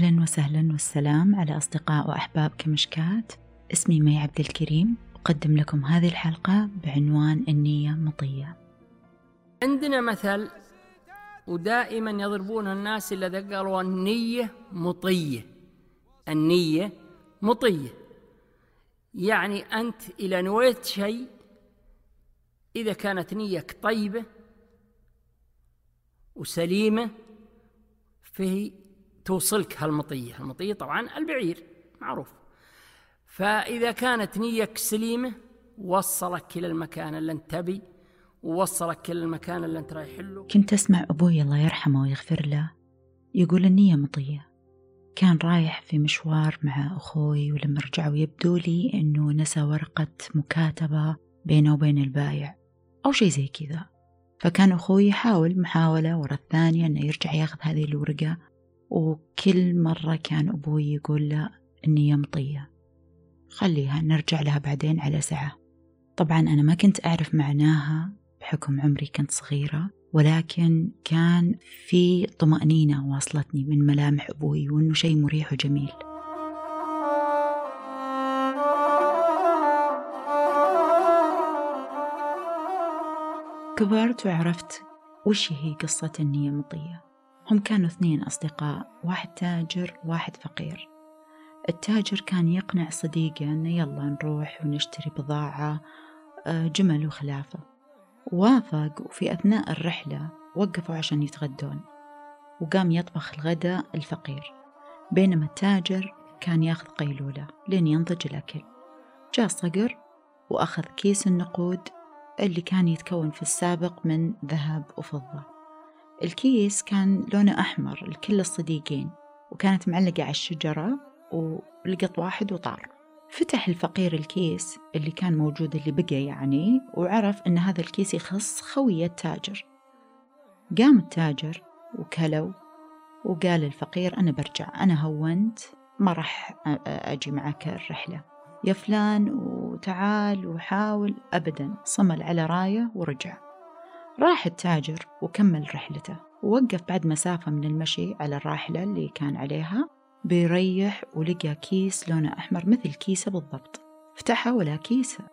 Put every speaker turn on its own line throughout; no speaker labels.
أهلا وسهلا والسلام على أصدقاء وأحباب كمشكات اسمي مي عبد الكريم أقدم لكم هذه الحلقة بعنوان النية مطية
عندنا مثل ودائما يضربون الناس إلا قالوا النية مطية النية مطية يعني أنت إذا نويت شيء إذا كانت نيتك طيبة وسليمة فهي توصلك هالمطية المطية طبعا البعير معروف فإذا كانت نيتك سليمة وصلك إلى المكان اللي أنت تبي ووصلك إلى المكان اللي أنت رايح
له كنت أسمع أبوي الله يرحمه ويغفر له يقول النية مطية كان رايح في مشوار مع أخوي ولما رجعوا يبدو لي أنه نسى ورقة مكاتبة بينه وبين البائع أو شيء زي كذا فكان أخوي يحاول محاولة ورا الثانية أنه يرجع ياخذ هذه الورقة وكل مرة كان أبوي يقول له أني يمطية خليها نرجع لها بعدين على سعة طبعا أنا ما كنت أعرف معناها بحكم عمري كنت صغيرة ولكن كان في طمأنينة واصلتني من ملامح أبوي وأنه شيء مريح وجميل كبرت وعرفت وش هي قصة النية مطية هم كانوا اثنين أصدقاء واحد تاجر وواحد فقير التاجر كان يقنع صديقه أنه يلا نروح ونشتري بضاعة آه، جمل وخلافة وافق وفي أثناء الرحلة وقفوا عشان يتغدون وقام يطبخ الغداء الفقير بينما التاجر كان ياخذ قيلولة لين ينضج الأكل جاء صقر وأخذ كيس النقود اللي كان يتكون في السابق من ذهب وفضة الكيس كان لونه أحمر لكل الصديقين وكانت معلقة على الشجرة ولقط واحد وطار فتح الفقير الكيس اللي كان موجود اللي بقى يعني وعرف أن هذا الكيس يخص خوية التاجر قام التاجر وكلوا وقال الفقير أنا برجع أنا هونت ما راح أجي معك الرحلة يا فلان وتعال وحاول أبدا صمل على راية ورجع راح التاجر وكمل رحلته ووقف بعد مسافة من المشي على الراحلة اللي كان عليها بيريح ولقى كيس لونه أحمر مثل كيسة بالضبط فتحه ولا كيسة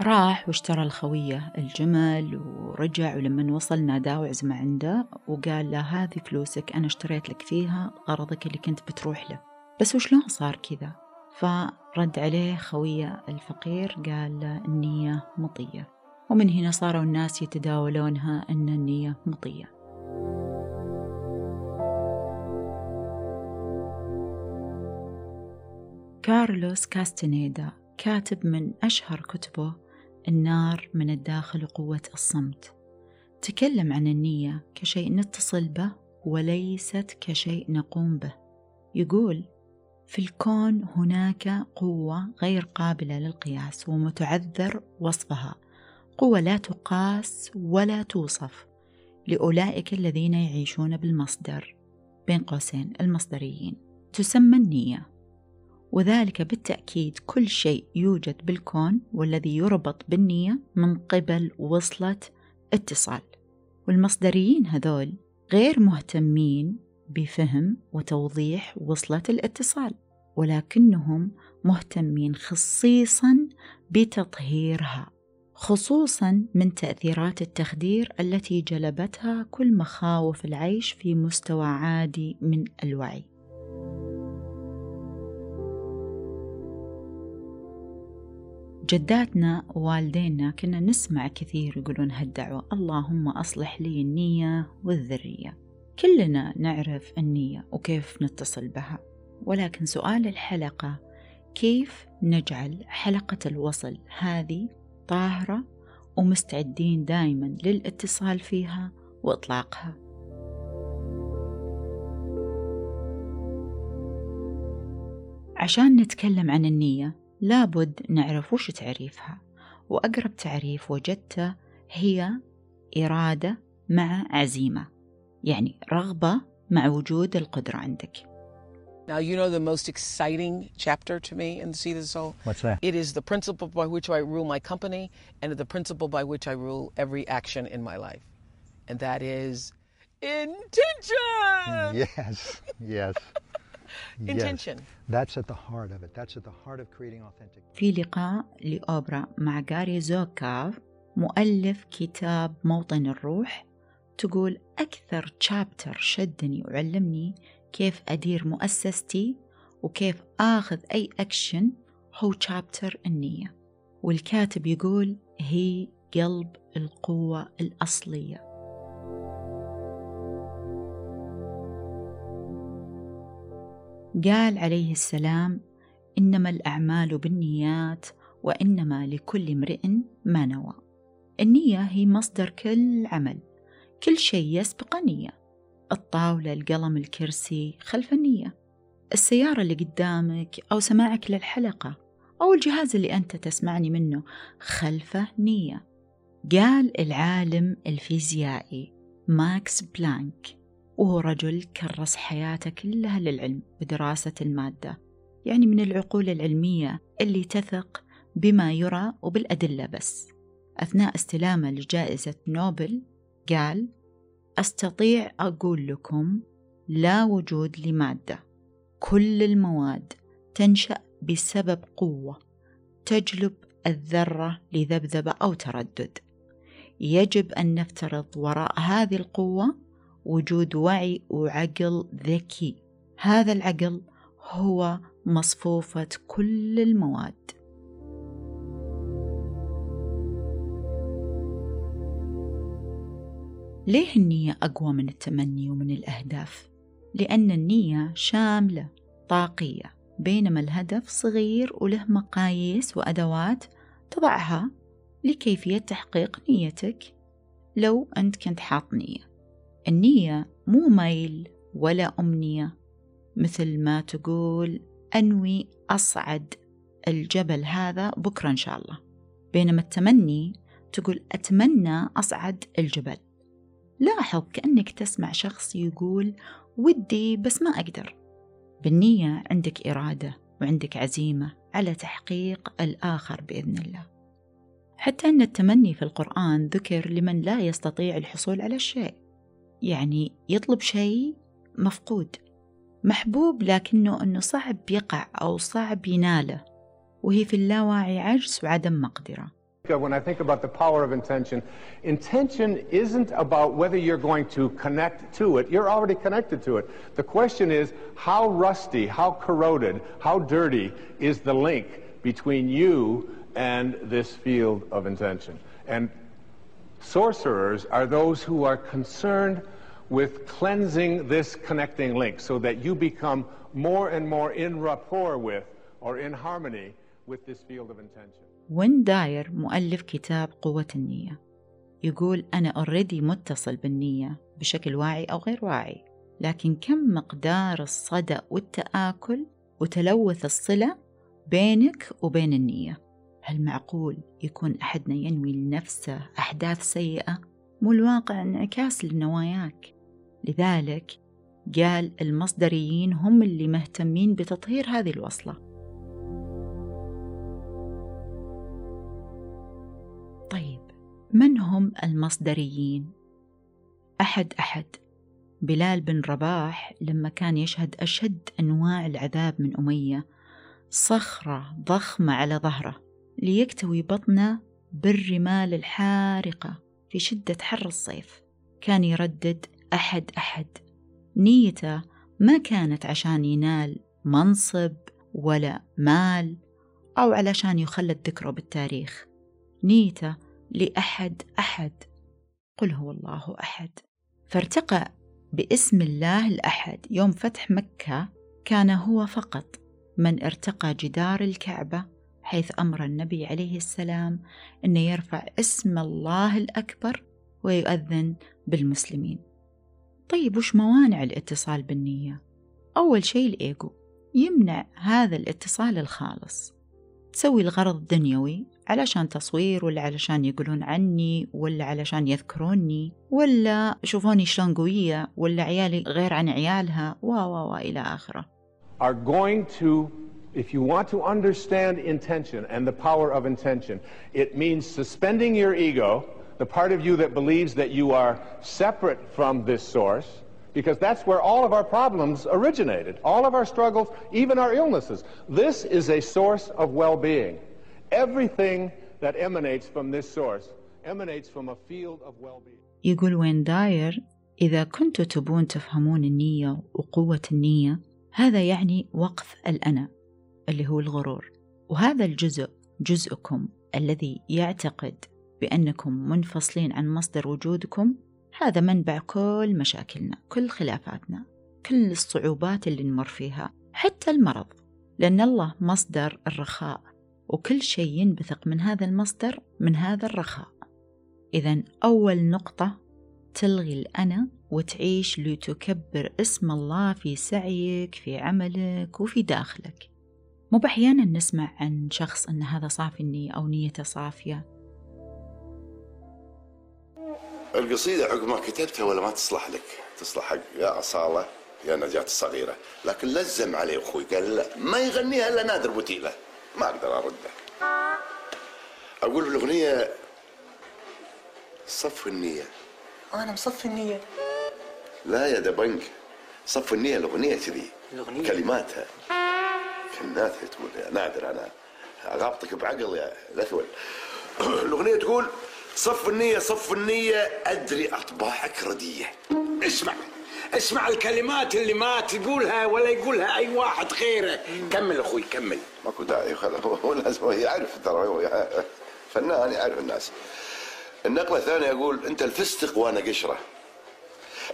راح واشترى الخوية الجمل ورجع ولما وصل ناداه وعزمه عنده وقال له هذه فلوسك أنا اشتريت لك فيها غرضك اللي كنت بتروح له بس وشلون صار كذا فرد عليه خوية الفقير قال له النية مطية ومن هنا صاروا الناس يتداولونها أن النية مطية كارلوس كاستنيدا كاتب من أشهر كتبه النار من الداخل وقوة الصمت تكلم عن النية كشيء نتصل به وليست كشيء نقوم به يقول في الكون هناك قوة غير قابلة للقياس ومتعذر وصفها قوة لا تقاس ولا توصف لأولئك الذين يعيشون بالمصدر بين قوسين المصدريين تسمى النية وذلك بالتأكيد كل شيء يوجد بالكون والذي يربط بالنية من قبل وصلة اتصال والمصدريين هذول غير مهتمين بفهم وتوضيح وصلة الاتصال ولكنهم مهتمين خصيصا بتطهيرها خصوصا من تاثيرات التخدير التي جلبتها كل مخاوف العيش في مستوى عادي من الوعي جداتنا ووالدينا كنا نسمع كثير يقولون هالدعوة اللهم أصلح لي النية والذرية كلنا نعرف النية وكيف نتصل بها ولكن سؤال الحلقة كيف نجعل حلقة الوصل هذه طاهرة ومستعدين دايما للاتصال فيها وإطلاقها عشان نتكلم عن النية لابد نعرف وش تعريفها وأقرب تعريف وجدته هي إرادة مع عزيمة يعني رغبة مع وجود القدرة عندك
Now, you know the most exciting chapter to me in the Seed of the Soul?
What's that?
It is the principle by which I rule my company and the principle by which I rule every action in my life. And that is intention.
Yes, yes.
intention.
Yes. That's at the heart of it. That's at the heart of creating authentic.
في لقاء لأوبرا مع جاري زوكاف مؤلف كتاب موطن الروح تقول أكثر تشابتر شدني وعلمني كيف أدير مؤسستي وكيف آخذ أي أكشن هو شابتر النية والكاتب يقول هي قلب القوة الأصلية قال عليه السلام إنما الأعمال بالنيات وإنما لكل امرئ ما نوى النية هي مصدر كل عمل كل شيء يسبق نية الطاولة القلم الكرسي خلف النية السيارة اللي قدامك أو سماعك للحلقة أو الجهاز اللي أنت تسمعني منه خلفه نية قال العالم الفيزيائي ماكس بلانك وهو رجل كرس حياته كلها للعلم بدراسة المادة يعني من العقول العلمية اللي تثق بما يرى وبالأدلة بس أثناء استلامه لجائزة نوبل قال أستطيع أقول لكم لا وجود لمادة كل المواد تنشأ بسبب قوة تجلب الذرة لذبذبة أو تردد يجب أن نفترض وراء هذه القوة وجود وعي وعقل ذكي هذا العقل هو مصفوفة كل المواد ليه النية أقوى من التمني ومن الأهداف؟ لأن النية شاملة طاقية بينما الهدف صغير وله مقاييس وأدوات تضعها لكيفية تحقيق نيتك لو أنت كنت حاط نية النية مو ميل ولا أمنية مثل ما تقول أنوي أصعد الجبل هذا بكرة إن شاء الله بينما التمني تقول أتمنى أصعد الجبل لاحظ كأنك تسمع شخص يقول ودي بس ما أقدر بالنية عندك إرادة وعندك عزيمة على تحقيق الآخر بإذن الله حتى أن التمني في القرآن ذكر لمن لا يستطيع الحصول على الشيء يعني يطلب شيء مفقود محبوب لكنه أنه صعب يقع أو صعب يناله وهي في اللاوعي عجز وعدم مقدرة
Uh, when I think about the power of intention, intention isn't about whether you're going to connect to it. You're already connected to it. The question is how rusty, how corroded, how dirty is the link between you and this field of intention? And sorcerers are those who are concerned with cleansing this connecting link so that you become more and more in rapport with or in harmony with this field of intention.
وين داير مؤلف كتاب قوة النية يقول أنا أوريدي متصل بالنية بشكل واعي أو غير واعي لكن كم مقدار الصدأ والتآكل وتلوث الصلة بينك وبين النية هل معقول يكون أحدنا ينوي لنفسه أحداث سيئة مو الواقع انعكاس لنواياك لذلك قال المصدريين هم اللي مهتمين بتطهير هذه الوصله من هم المصدريين؟ أحد أحد بلال بن رباح لما كان يشهد أشد أنواع العذاب من أمية صخرة ضخمة على ظهره ليكتوي بطنه بالرمال الحارقة في شدة حر الصيف كان يردد أحد أحد نيته ما كانت عشان ينال منصب ولا مال أو علشان يخلد ذكره بالتاريخ نيته لأحد أحد قل هو الله أحد فارتقى باسم الله الأحد يوم فتح مكة كان هو فقط من ارتقى جدار الكعبة حيث أمر النبي عليه السلام أن يرفع اسم الله الأكبر ويؤذن بالمسلمين طيب وش موانع الاتصال بالنية؟ أول شيء الإيجو يمنع هذا الاتصال الخالص تسوي الغرض الدنيوي علشان تصوير ولا علشان يقولون عني ولا علشان يذكروني ولا شوفوني شلون قوية ولا عيالي غير عن عيالها و و و إلى
آخره are going to if you want to understand intention and the power of intention it means suspending your ego the part of you that believes that you are separate from this source because that's where all of our problems originated, all of our struggles, even our illnesses. This is a source of well-being. Everything that emanates from this source emanates from a field of well-being.
يقول وين داير إذا كنتوا تبون تفهمون النية وقوة النية هذا يعني وقف الأنا اللي هو الغرور وهذا الجزء جزءكم الذي يعتقد بأنكم منفصلين عن مصدر وجودكم هذا منبع كل مشاكلنا كل خلافاتنا كل الصعوبات اللي نمر فيها حتى المرض لأن الله مصدر الرخاء وكل شيء ينبثق من هذا المصدر من هذا الرخاء إذا أول نقطة تلغي الأنا وتعيش لتكبر اسم الله في سعيك في عملك وفي داخلك مو بأحيانا نسمع عن شخص أن هذا صافي النية أو نيته صافية
القصيدة عقب ما كتبتها ولا ما تصلح لك تصلح حق يا أصالة يا نجاة الصغيرة لكن لزم عليه أخوي قال لا ما يغنيها إلا نادر بوتيلة ما أقدر أرده أقول في الأغنية صف النية
أنا مصف النية
لا يا دبنك صف النية الأغنية كذي الأغنية كلماتها كلماتها تقول يا نادر أنا أغابطك بعقل يا لثول الأغنية تقول صف النية صف النية أدري أطباعك ردية اسمع اسمع الكلمات اللي ما تقولها ولا يقولها أي واحد غيره كمل أخوي كمل ماكو داعي خلاص هو لازم هو يعرف ترى هو فنان يعرف الناس النقلة الثانية يقول أنت الفستق وأنا قشرة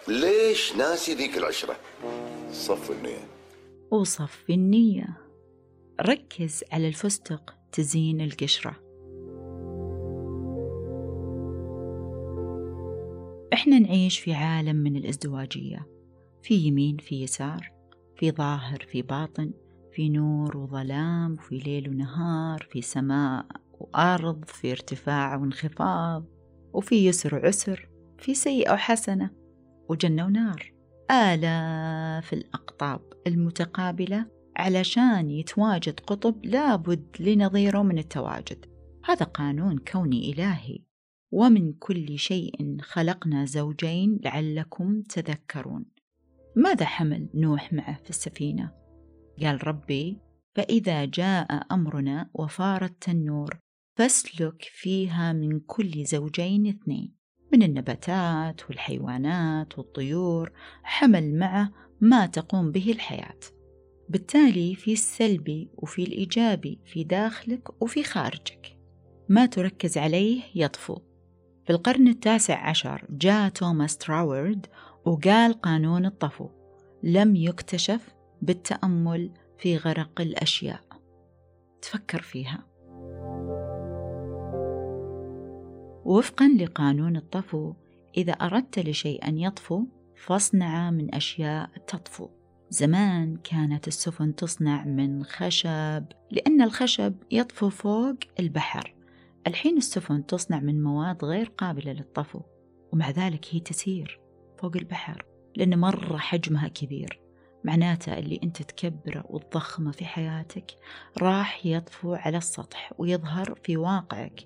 ليش ناسي ذيك العشرة صف النية
وصف النية ركز على الفستق تزين القشرة إحنا نعيش في عالم من الازدواجية في يمين في يسار في ظاهر في باطن في نور وظلام في ليل ونهار في سماء وأرض في ارتفاع وانخفاض وفي يسر وعسر في سيئة وحسنة وجنة ونار آلاف الأقطاب المتقابلة علشان يتواجد قطب لابد لنظيره من التواجد هذا قانون كوني إلهي ومن كل شيء خلقنا زوجين لعلكم تذكرون ماذا حمل نوح معه في السفينة؟ قال ربي فإذا جاء أمرنا وفار التنور فاسلك فيها من كل زوجين اثنين من النباتات والحيوانات والطيور حمل معه ما تقوم به الحياة بالتالي في السلبي وفي الإيجابي في داخلك وفي خارجك ما تركز عليه يطفو في القرن التاسع عشر جاء توماس تراورد وقال قانون الطفو لم يكتشف بالتأمل في غرق الأشياء تفكر فيها وفقا لقانون الطفو إذا أردت لشيء أن يطفو فاصنع من أشياء تطفو زمان كانت السفن تصنع من خشب لأن الخشب يطفو فوق البحر الحين السفن تصنع من مواد غير قابلة للطفو ومع ذلك هي تسير فوق البحر لأن مرة حجمها كبير معناته اللي أنت تكبره وتضخمه في حياتك راح يطفو على السطح ويظهر في واقعك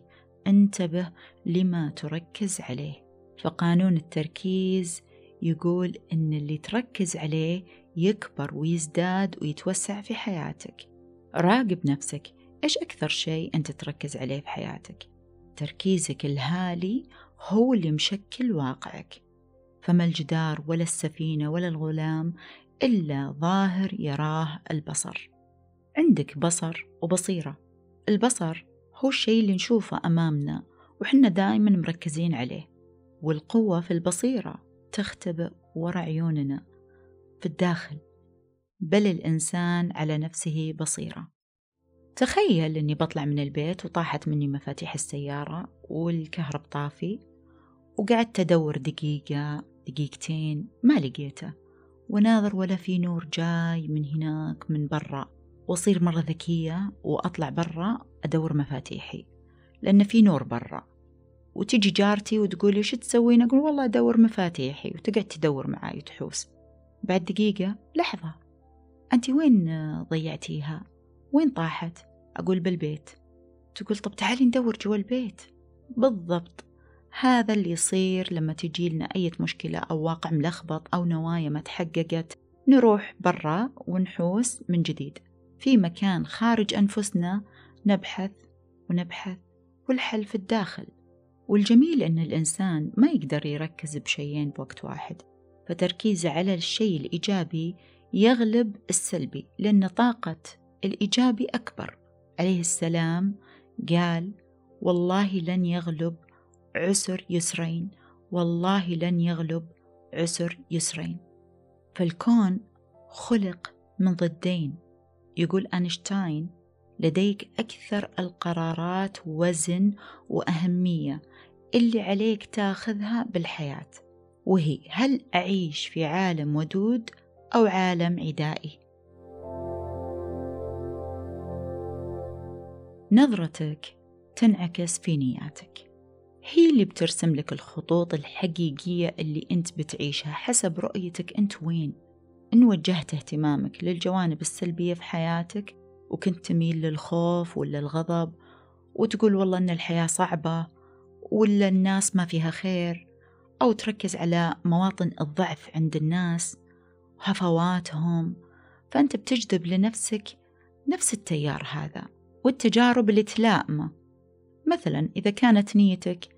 انتبه لما تركز عليه فقانون التركيز يقول أن اللي تركز عليه يكبر ويزداد ويتوسع في حياتك راقب نفسك إيش أكثر شيء أنت تركز عليه في حياتك؟ تركيزك الهالي هو اللي مشكل واقعك فما الجدار ولا السفينة ولا الغلام إلا ظاهر يراه البصر عندك بصر وبصيرة البصر هو الشيء اللي نشوفه أمامنا وحنا دائما مركزين عليه والقوة في البصيرة تختبئ وراء عيوننا في الداخل بل الإنسان على نفسه بصيرة تخيل أني بطلع من البيت وطاحت مني مفاتيح السيارة والكهرب طافي وقعدت أدور دقيقة دقيقتين ما لقيته وناظر ولا في نور جاي من هناك من برا وأصير مرة ذكية وأطلع برا أدور مفاتيحي لأن في نور برا وتجي جارتي وتقولي شو تسوين أقول والله أدور مفاتيحي وتقعد تدور معاي وتحوس بعد دقيقة لحظة أنت وين ضيعتيها؟ وين طاحت؟ أقول بالبيت تقول طب تعالي ندور جوا البيت بالضبط هذا اللي يصير لما تجي لنا أي مشكلة أو واقع ملخبط أو نوايا ما تحققت نروح برا ونحوس من جديد في مكان خارج أنفسنا نبحث ونبحث والحل في الداخل والجميل أن الإنسان ما يقدر يركز بشيئين بوقت واحد فتركيزه على الشيء الإيجابي يغلب السلبي لأن طاقة الإيجابي أكبر عليه السلام قال والله لن يغلب عسر يسرين والله لن يغلب عسر يسرين فالكون خلق من ضدين يقول أينشتاين لديك أكثر القرارات وزن وأهمية اللي عليك تاخذها بالحياة وهي هل أعيش في عالم ودود أو عالم عدائي نظرتك تنعكس في نياتك هي اللي بترسم لك الخطوط الحقيقية اللي أنت بتعيشها حسب رؤيتك أنت وين إن وجهت اهتمامك للجوانب السلبية في حياتك وكنت تميل للخوف ولا الغضب وتقول والله إن الحياة صعبة ولا الناس ما فيها خير أو تركز على مواطن الضعف عند الناس وهفواتهم فأنت بتجذب لنفسك نفس التيار هذا والتجارب اللي تلائمه مثلا إذا كانت نيتك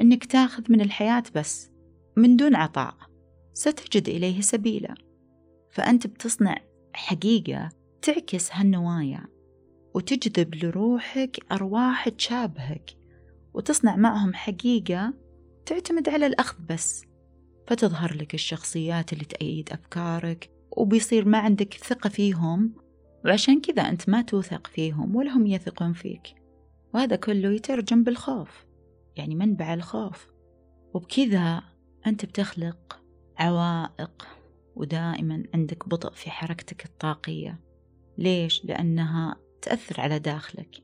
أنك تاخذ من الحياة بس من دون عطاء ستجد إليه سبيلا فأنت بتصنع حقيقة تعكس هالنوايا وتجذب لروحك أرواح تشابهك وتصنع معهم حقيقة تعتمد على الأخذ بس فتظهر لك الشخصيات اللي تأيد أفكارك وبيصير ما عندك ثقة فيهم وعشان كذا أنت ما توثق فيهم ولا هم يثقون فيك وهذا كله يترجم بالخوف يعني منبع الخوف وبكذا أنت بتخلق عوائق ودائما عندك بطء في حركتك الطاقية ليش؟ لأنها تأثر على داخلك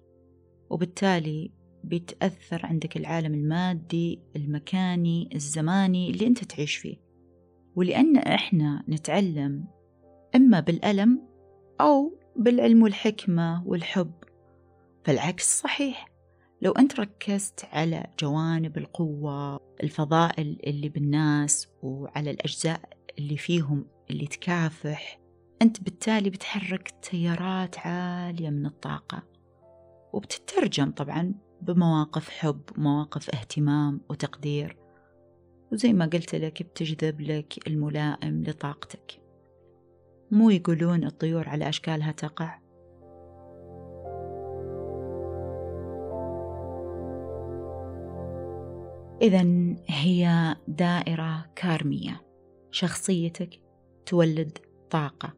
وبالتالي بيتأثر عندك العالم المادي المكاني الزماني اللي أنت تعيش فيه ولأن إحنا نتعلم إما بالألم أو بالعلم والحكمة والحب فالعكس صحيح لو أنت ركزت على جوانب القوة الفضائل اللي بالناس وعلى الأجزاء اللي فيهم اللي تكافح أنت بالتالي بتحرك تيارات عالية من الطاقة وبتترجم طبعا بمواقف حب مواقف اهتمام وتقدير وزي ما قلت لك بتجذب لك الملائم لطاقتك مو يقولون الطيور على أشكالها تقع إذا هي دائرة كارمية شخصيتك تولد طاقة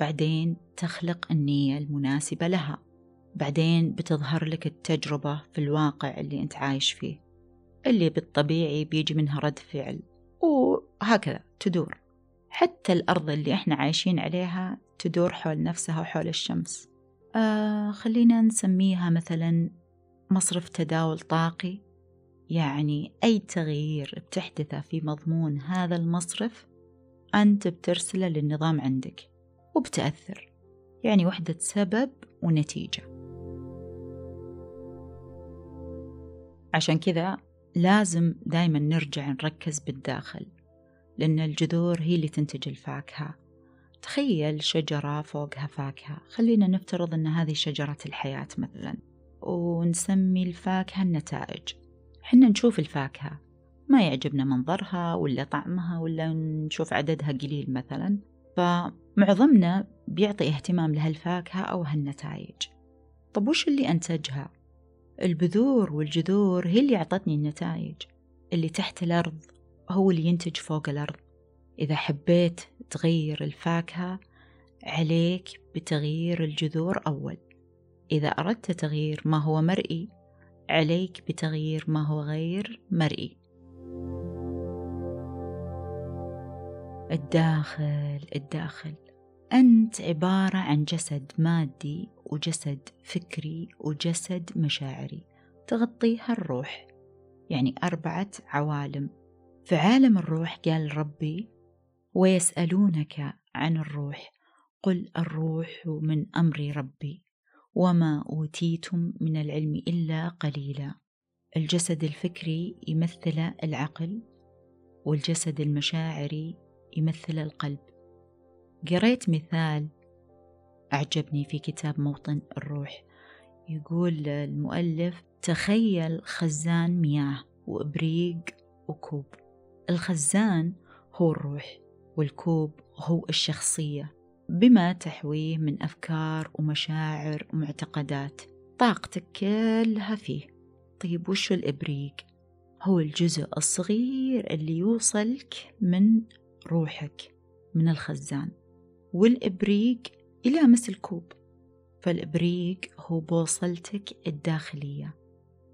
بعدين تخلق النية المناسبة لها بعدين بتظهر لك التجربة في الواقع اللي أنت عايش فيه اللي بالطبيعي بيجي منها رد فعل وهكذا تدور حتى الأرض اللي إحنا عايشين عليها تدور حول نفسها وحول الشمس آه خلينا نسميها مثلا مصرف تداول طاقي يعني أي تغيير بتحدثه في مضمون هذا المصرف أنت بترسله للنظام عندك وبتأثر يعني وحدة سبب ونتيجة عشان كذا لازم دايما نرجع نركز بالداخل لأن الجذور هي اللي تنتج الفاكهة تخيل شجرة فوقها فاكهة خلينا نفترض أن هذه شجرة الحياة مثلا ونسمي الفاكهة النتائج حنا نشوف الفاكهة ما يعجبنا منظرها ولا طعمها ولا نشوف عددها قليل مثلا فمعظمنا بيعطي اهتمام لهالفاكهة أو هالنتائج طب وش اللي أنتجها؟ البذور والجذور هي اللي أعطتني النتائج اللي تحت الأرض هو اللي ينتج فوق الأرض إذا حبيت تغير الفاكهة عليك بتغيير الجذور أول إذا أردت تغيير ما هو مرئي عليك بتغيير ما هو غير مرئي الداخل الداخل أنت عبارة عن جسد مادي وجسد فكري وجسد مشاعري تغطيها الروح يعني أربعة عوالم في عالم الروح قال ربي ويسألونك عن الروح قل الروح من أمر ربي وما أوتيتم من العلم إلا قليلا الجسد الفكري يمثل العقل والجسد المشاعري يمثل القلب قريت مثال أعجبني في كتاب موطن الروح يقول المؤلف تخيل خزان مياه وإبريق وكوب الخزان هو الروح والكوب هو الشخصية بما تحويه من أفكار ومشاعر ومعتقدات طاقتك كلها فيه طيب وش الإبريق؟ هو الجزء الصغير اللي يوصلك من روحك من الخزان والإبريق يلامس الكوب فالإبريق هو بوصلتك الداخلية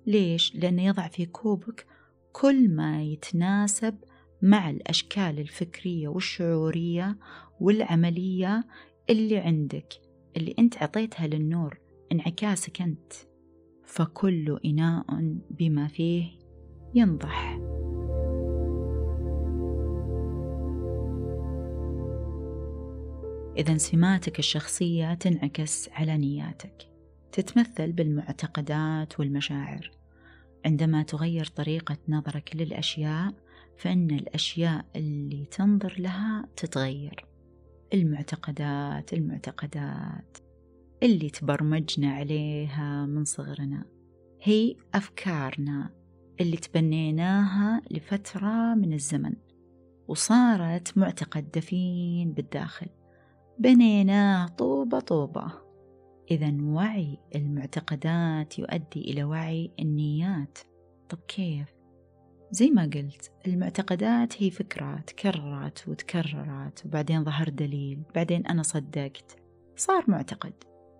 ليش؟ لأنه يضع في كوبك كل ما يتناسب مع الأشكال الفكرية والشعورية والعملية اللي عندك اللي أنت عطيتها للنور انعكاسك أنت فكل إناء بما فيه ينضح إذا سماتك الشخصية تنعكس على نياتك تتمثل بالمعتقدات والمشاعر عندما تغير طريقة نظرك للأشياء فإن الأشياء اللي تنظر لها تتغير المعتقدات المعتقدات اللي تبرمجنا عليها من صغرنا هي أفكارنا اللي تبنيناها لفترة من الزمن وصارت معتقد دفين بالداخل بنيناه طوبة طوبة إذا وعي المعتقدات يؤدي إلى وعي النيات طب كيف؟ زي ما قلت المعتقدات هي فكرة تكررت وتكررت وبعدين ظهر دليل بعدين أنا صدقت صار معتقد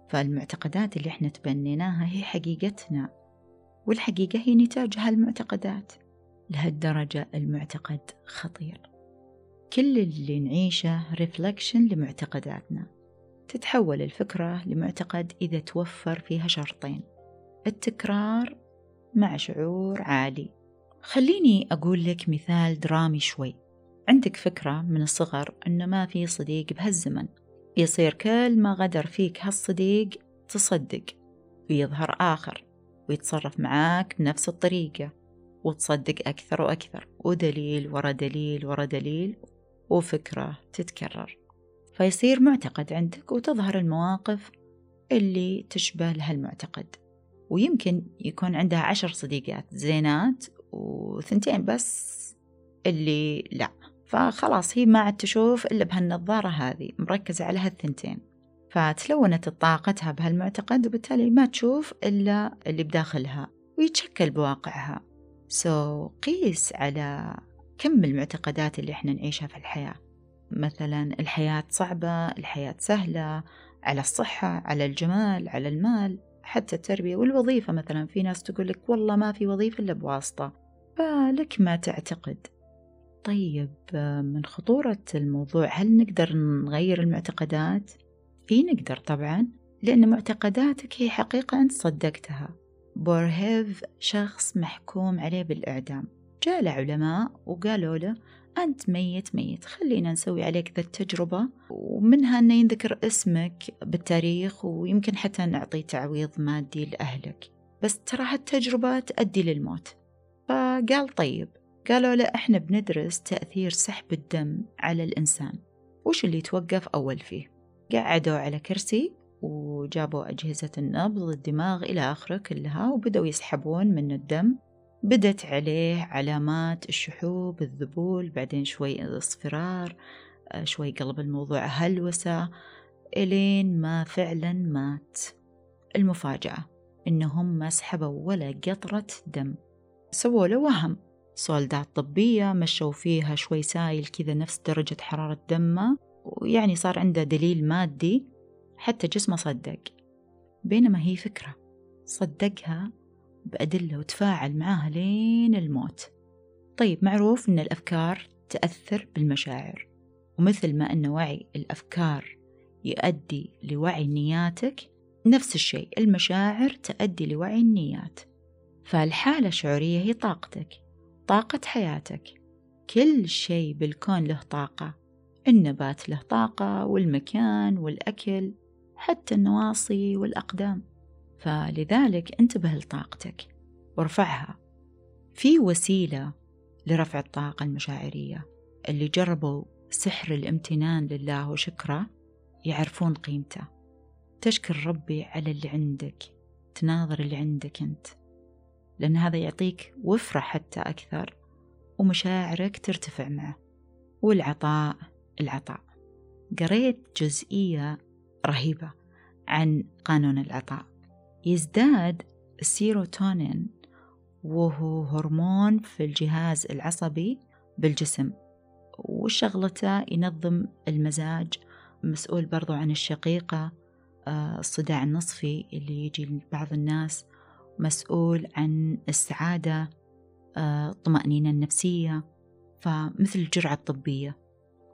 فالمعتقدات اللي احنا تبنيناها هي حقيقتنا والحقيقة هي نتاج هالمعتقدات لهالدرجة المعتقد خطير كل اللي نعيشه ريفلكشن لمعتقداتنا تتحول الفكرة لمعتقد إذا توفر فيها شرطين التكرار مع شعور عالي خليني أقول لك مثال درامي شوي عندك فكرة من الصغر أنه ما في صديق بهالزمن يصير كل ما غدر فيك هالصديق تصدق ويظهر آخر ويتصرف معاك بنفس الطريقة وتصدق أكثر وأكثر ودليل ورا دليل ورا دليل وفكرة تتكرر فيصير معتقد عندك وتظهر المواقف اللي تشبه المعتقد ويمكن يكون عندها عشر صديقات زينات وثنتين بس اللي لا فخلاص هي ما عاد تشوف إلا بهالنظارة هذه مركزة على هالثنتين فتلونت طاقتها بهالمعتقد وبالتالي ما تشوف إلا اللي بداخلها ويتشكل بواقعها سو so, قيس على كم المعتقدات اللي احنا نعيشها في الحياة مثلا الحياة صعبة الحياة سهلة على الصحة على الجمال على المال حتى التربية والوظيفة مثلا في ناس تقول لك والله ما في وظيفة إلا بواسطة فلك ما تعتقد طيب من خطورة الموضوع هل نقدر نغير المعتقدات؟ في نقدر طبعا لأن معتقداتك هي حقيقة أنت صدقتها بورهيف شخص محكوم عليه بالإعدام جاء له علماء وقالوا له أنت ميت ميت خلينا نسوي عليك ذا التجربة ومنها أن ينذكر اسمك بالتاريخ ويمكن حتى نعطي تعويض مادي لأهلك بس ترى هالتجربة تؤدي للموت فقال طيب قالوا له إحنا بندرس تأثير سحب الدم على الإنسان وش اللي توقف أول فيه قعدوا على كرسي وجابوا أجهزة النبض الدماغ إلى آخره كلها وبدأوا يسحبون من الدم بدت عليه علامات الشحوب الذبول بعدين شوي اصفرار آه، شوي قلب الموضوع هلوسة إلين ما فعلا مات المفاجأة إنهم ما سحبوا ولا قطرة دم سووا له وهم سولدات طبية مشوا فيها شوي سايل كذا نفس درجة حرارة دمه ويعني صار عنده دليل مادي حتى جسمه صدق بينما هي فكرة صدقها بأدلة وتفاعل معاها لين الموت طيب معروف أن الأفكار تأثر بالمشاعر ومثل ما أن وعي الأفكار يؤدي لوعي نياتك نفس الشيء المشاعر تؤدي لوعي النيات فالحالة الشعورية هي طاقتك طاقة حياتك كل شيء بالكون له طاقة النبات له طاقة والمكان والأكل حتى النواصي والأقدام فلذلك انتبه لطاقتك وارفعها في وسيلة لرفع الطاقة المشاعرية اللي جربوا سحر الامتنان لله وشكره يعرفون قيمته تشكر ربي على اللي عندك تناظر اللي عندك أنت لأن هذا يعطيك وفرة حتى أكثر ومشاعرك ترتفع معه والعطاء العطاء قريت جزئية رهيبة عن قانون العطاء يزداد السيروتونين وهو هرمون في الجهاز العصبي بالجسم وشغلته ينظم المزاج مسؤول برضو عن الشقيقة آه، الصداع النصفي اللي يجي لبعض الناس مسؤول عن السعادة الطمأنينة آه، النفسية فمثل الجرعة الطبية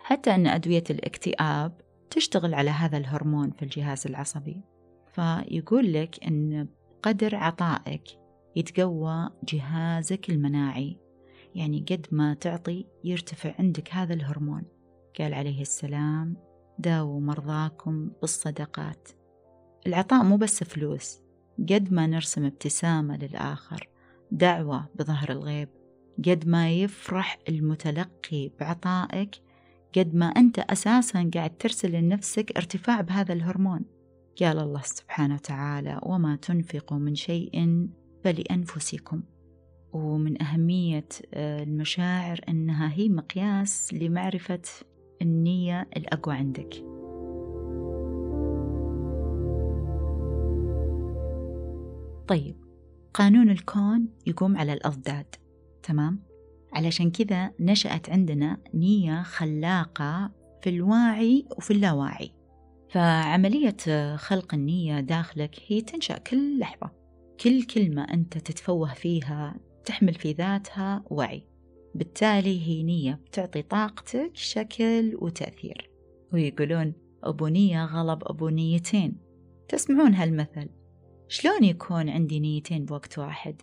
حتى أن أدوية الاكتئاب تشتغل على هذا الهرمون في الجهاز العصبي فيقول لك أن بقدر عطائك يتقوى جهازك المناعي يعني قد ما تعطي يرتفع عندك هذا الهرمون قال عليه السلام داووا مرضاكم بالصدقات العطاء مو بس فلوس قد ما نرسم ابتسامة للآخر دعوة بظهر الغيب قد ما يفرح المتلقي بعطائك قد ما أنت أساسا قاعد ترسل لنفسك ارتفاع بهذا الهرمون قال الله سبحانه وتعالى وما تنفقوا من شيء فلأنفسكم ومن أهمية آه، المشاعر أنها هي مقياس لمعرفة النية الأقوى عندك طيب قانون الكون يقوم على الأضداد تمام؟ علشان كذا نشأت عندنا نية خلاقة في الواعي وفي اللاواعي فعملية خلق النية داخلك هي تنشأ كل لحظة كل كلمة أنت تتفوه فيها تحمل في ذاتها وعي بالتالي هي نية بتعطي طاقتك شكل وتأثير ويقولون أبو نية غلب أبو نيتين تسمعون هالمثل شلون يكون عندي نيتين بوقت واحد؟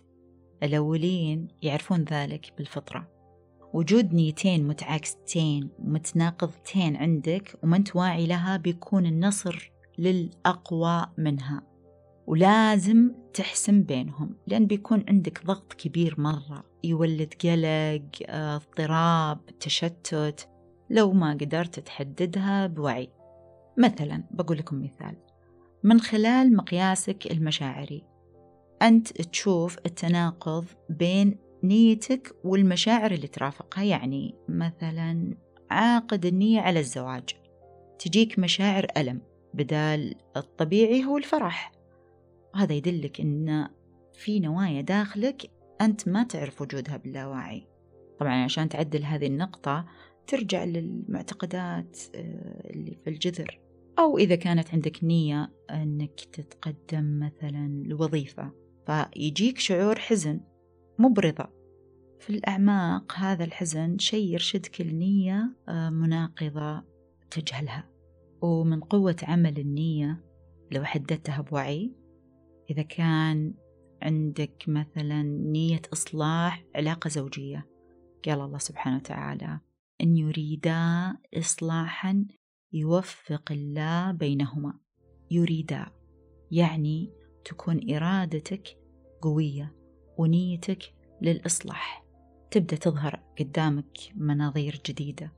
الأولين يعرفون ذلك بالفطرة وجود نيتين متعاكستين ومتناقضتين عندك وما انت واعي لها بيكون النصر للأقوى منها ولازم تحسم بينهم لأن بيكون عندك ضغط كبير مرة يولد قلق اضطراب تشتت لو ما قدرت تحددها بوعي مثلا بقول لكم مثال من خلال مقياسك المشاعري أنت تشوف التناقض بين نيتك والمشاعر اللي ترافقها يعني مثلا عاقد النية على الزواج تجيك مشاعر ألم بدال الطبيعي هو الفرح وهذا يدلك أن في نوايا داخلك أنت ما تعرف وجودها باللاوعي طبعا عشان تعدل هذه النقطة ترجع للمعتقدات آه، اللي في الجذر أو إذا كانت عندك نية أنك تتقدم مثلا لوظيفة فيجيك شعور حزن مبرضة في الأعماق هذا الحزن شيء يرشدك لنية آه، مناقضة تجهلها ومن قوة عمل النية لو حددتها بوعي إذا كان عندك مثلا نية إصلاح علاقة زوجية قال الله سبحانه وتعالى إن يريدا إصلاحا يوفق الله بينهما يريدا يعني تكون إرادتك قوية ونيتك للإصلاح تبدأ تظهر قدامك مناظير جديدة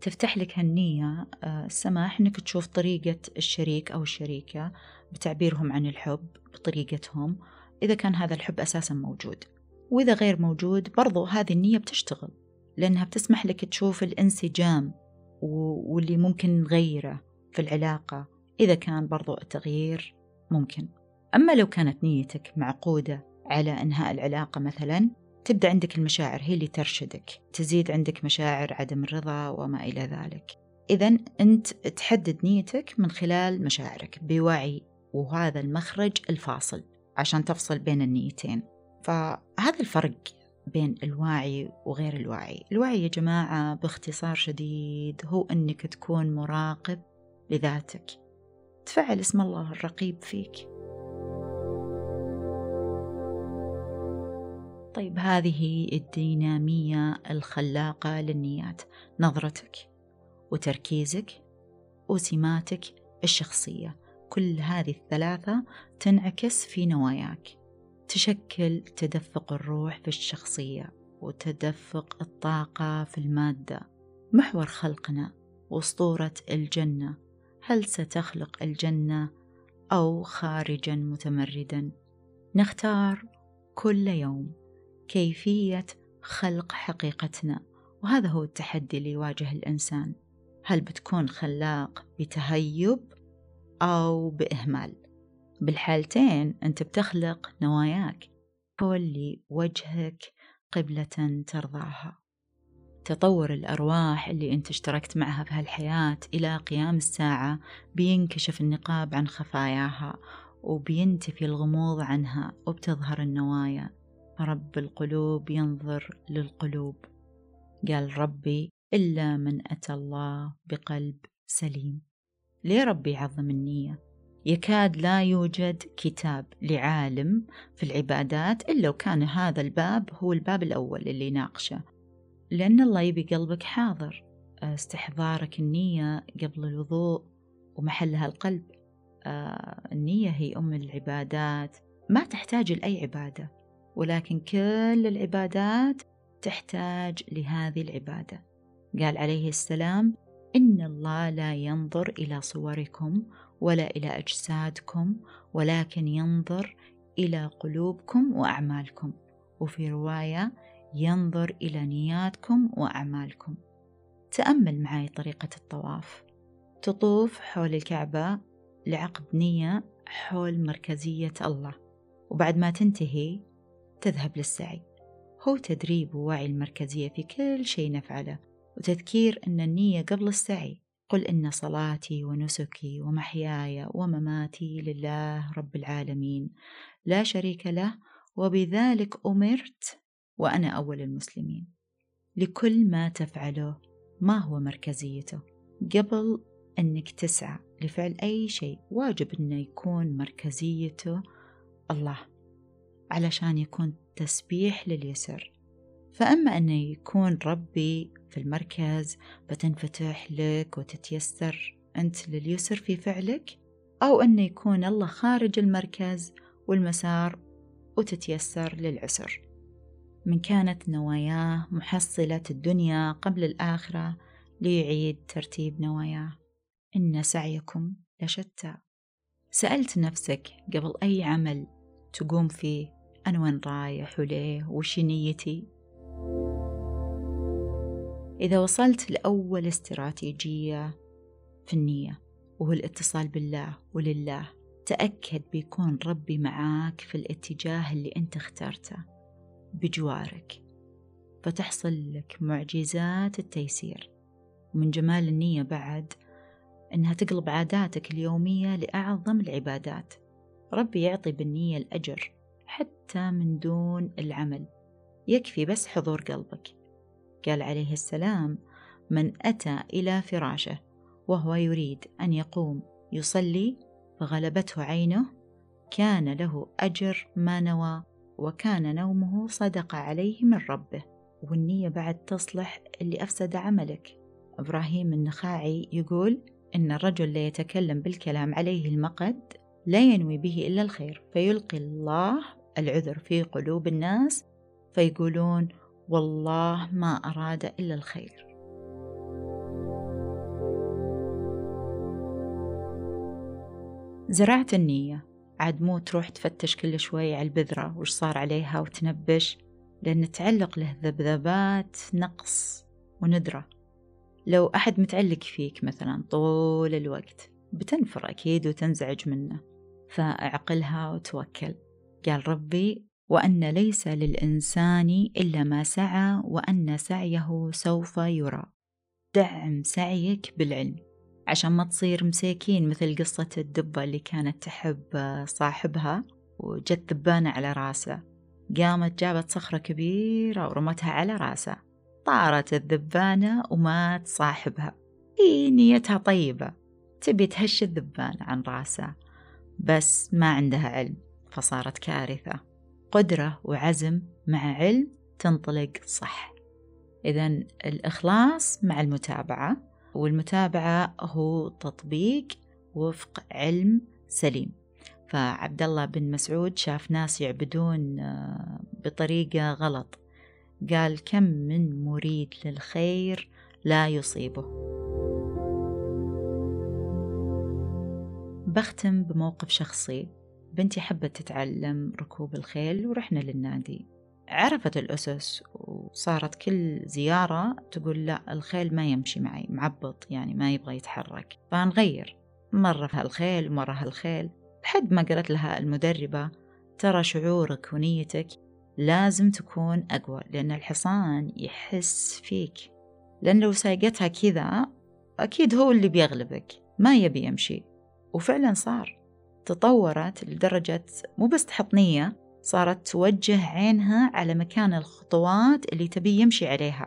تفتح لك هالنية السماح آه، أنك تشوف طريقة الشريك أو الشريكة بتعبيرهم عن الحب بطريقتهم إذا كان هذا الحب أساسا موجود وإذا غير موجود برضو هذه النية بتشتغل لأنها بتسمح لك تشوف الانسجام واللي ممكن نغيره في العلاقة إذا كان برضو التغيير ممكن أما لو كانت نيتك معقودة على انهاء العلاقه مثلا تبدا عندك المشاعر هي اللي ترشدك تزيد عندك مشاعر عدم الرضا وما الى ذلك اذا انت تحدد نيتك من خلال مشاعرك بوعي وهذا المخرج الفاصل عشان تفصل بين النيتين فهذا الفرق بين الواعي وغير الواعي الوعي يا جماعه باختصار شديد هو انك تكون مراقب لذاتك تفعل اسم الله الرقيب فيك طيب هذه الدينامية الخلاقة للنيات نظرتك وتركيزك وسماتك الشخصية كل هذه الثلاثة تنعكس في نواياك تشكل تدفق الروح في الشخصية وتدفق الطاقة في المادة محور خلقنا واسطورة الجنة هل ستخلق الجنة أو خارجا متمردا نختار كل يوم كيفيه خلق حقيقتنا وهذا هو التحدي اللي يواجه الانسان هل بتكون خلاق بتهيب او باهمال بالحالتين انت بتخلق نواياك فولي وجهك قبله ترضاها تطور الأرواح اللي أنت اشتركت معها في هالحياة إلى قيام الساعة بينكشف النقاب عن خفاياها وبينتفي الغموض عنها وبتظهر النوايا رب القلوب ينظر للقلوب قال ربي إلا من أتى الله بقلب سليم ليه ربي عظم النية يكاد لا يوجد كتاب لعالم في العبادات إلا وكان هذا الباب هو الباب الأول اللي يناقشه لأن الله يبي قلبك حاضر استحضارك النية قبل الوضوء ومحلها القلب آه، النية هي أم العبادات ما تحتاج لأي عبادة ولكن كل العبادات تحتاج لهذه العبادة قال عليه السلام إن الله لا ينظر إلى صوركم ولا إلى أجسادكم ولكن ينظر إلى قلوبكم وأعمالكم وفي رواية ينظر إلى نياتكم وأعمالكم تأمل معي طريقة الطواف تطوف حول الكعبة لعقد نية حول مركزية الله وبعد ما تنتهي تذهب للسعي هو تدريب ووعي المركزية في كل شيء نفعله وتذكير أن النية قبل السعي قل إن صلاتي ونسكي ومحياي ومماتي لله رب العالمين لا شريك له وبذلك أمرت وأنا أول المسلمين لكل ما تفعله ما هو مركزيته قبل أنك تسعى لفعل أي شيء واجب أن يكون مركزيته الله علشان يكون تسبيح لليسر فأما أن يكون ربي في المركز بتنفتح لك وتتيسر أنت لليسر في فعلك أو أن يكون الله خارج المركز والمسار وتتيسر للعسر من كانت نواياه محصلة الدنيا قبل الآخرة ليعيد ترتيب نواياه إن سعيكم لشتى سألت نفسك قبل أي عمل تقوم فيه أنا وين رايح وليه وش نيتي إذا وصلت لأول استراتيجية في النية وهو الاتصال بالله ولله تأكد بيكون ربي معاك في الاتجاه اللي أنت اخترته بجوارك فتحصل لك معجزات التيسير ومن جمال النية بعد إنها تقلب عاداتك اليومية لأعظم العبادات ربي يعطي بالنية الأجر حتى من دون العمل يكفي بس حضور قلبك قال عليه السلام من أتى إلى فراشه وهو يريد أن يقوم يصلي فغلبته عينه كان له أجر ما نوى وكان نومه صدق عليه من ربه والنية بعد تصلح اللي أفسد عملك إبراهيم النخاعي يقول إن الرجل لا يتكلم بالكلام عليه المقد لا ينوي به إلا الخير فيلقي الله العذر في قلوب الناس فيقولون والله ما أراد إلا الخير زراعة النية عاد مو تروح تفتش كل شوي على البذرة وش صار عليها وتنبش لأن تعلق له ذبذبات نقص وندرة لو أحد متعلق فيك مثلا طول الوقت بتنفر أكيد وتنزعج منه فاعقلها وتوكل قال ربي وأن ليس للإنسان إلا ما سعى وأن سعيه سوف يرى دعم سعيك بالعلم عشان ما تصير مساكين مثل قصة الدبة اللي كانت تحب صاحبها وجت ذبانة على راسه قامت جابت صخرة كبيرة ورمتها على راسه طارت الذبانة ومات صاحبها هي نيتها طيبة تبي تهش الذبان عن راسه بس ما عندها علم فصارت كارثة قدرة وعزم مع علم تنطلق صح إذا الإخلاص مع المتابعة والمتابعة هو تطبيق وفق علم سليم فعبد الله بن مسعود شاف ناس يعبدون آه، بطريقة غلط قال كم من مريد للخير لا يصيبه بختم بموقف شخصي بنتي حبت تتعلم ركوب الخيل ورحنا للنادي عرفت الأسس وصارت كل زيارة تقول لا الخيل ما يمشي معي معبط يعني ما يبغى يتحرك فنغير مرة هالخيل ومرة هالخيل لحد ما قالت لها المدربة ترى شعورك ونيتك لازم تكون أقوى لأن الحصان يحس فيك لأن لو سايقتها كذا أكيد هو اللي بيغلبك ما يبي يمشي وفعلا صار تطورت لدرجة مو بس تحط نية صارت توجه عينها على مكان الخطوات اللي تبي يمشي عليها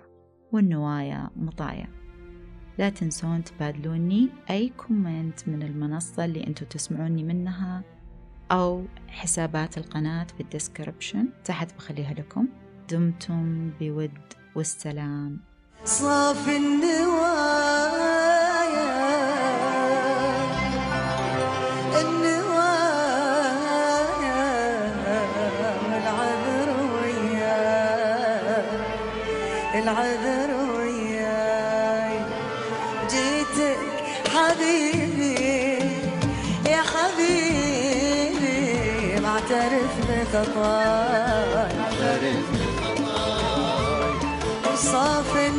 والنوايا مطايا لا تنسون تبادلوني أي كومنت من المنصة اللي أنتم تسمعوني منها أو حسابات القناة في الديسكربشن تحت بخليها لكم دمتم بود والسلام صافي النوايا العذر وياي جيتك حبيبي يا حبيبي معترف بخطاي معترف بخطاي وصافي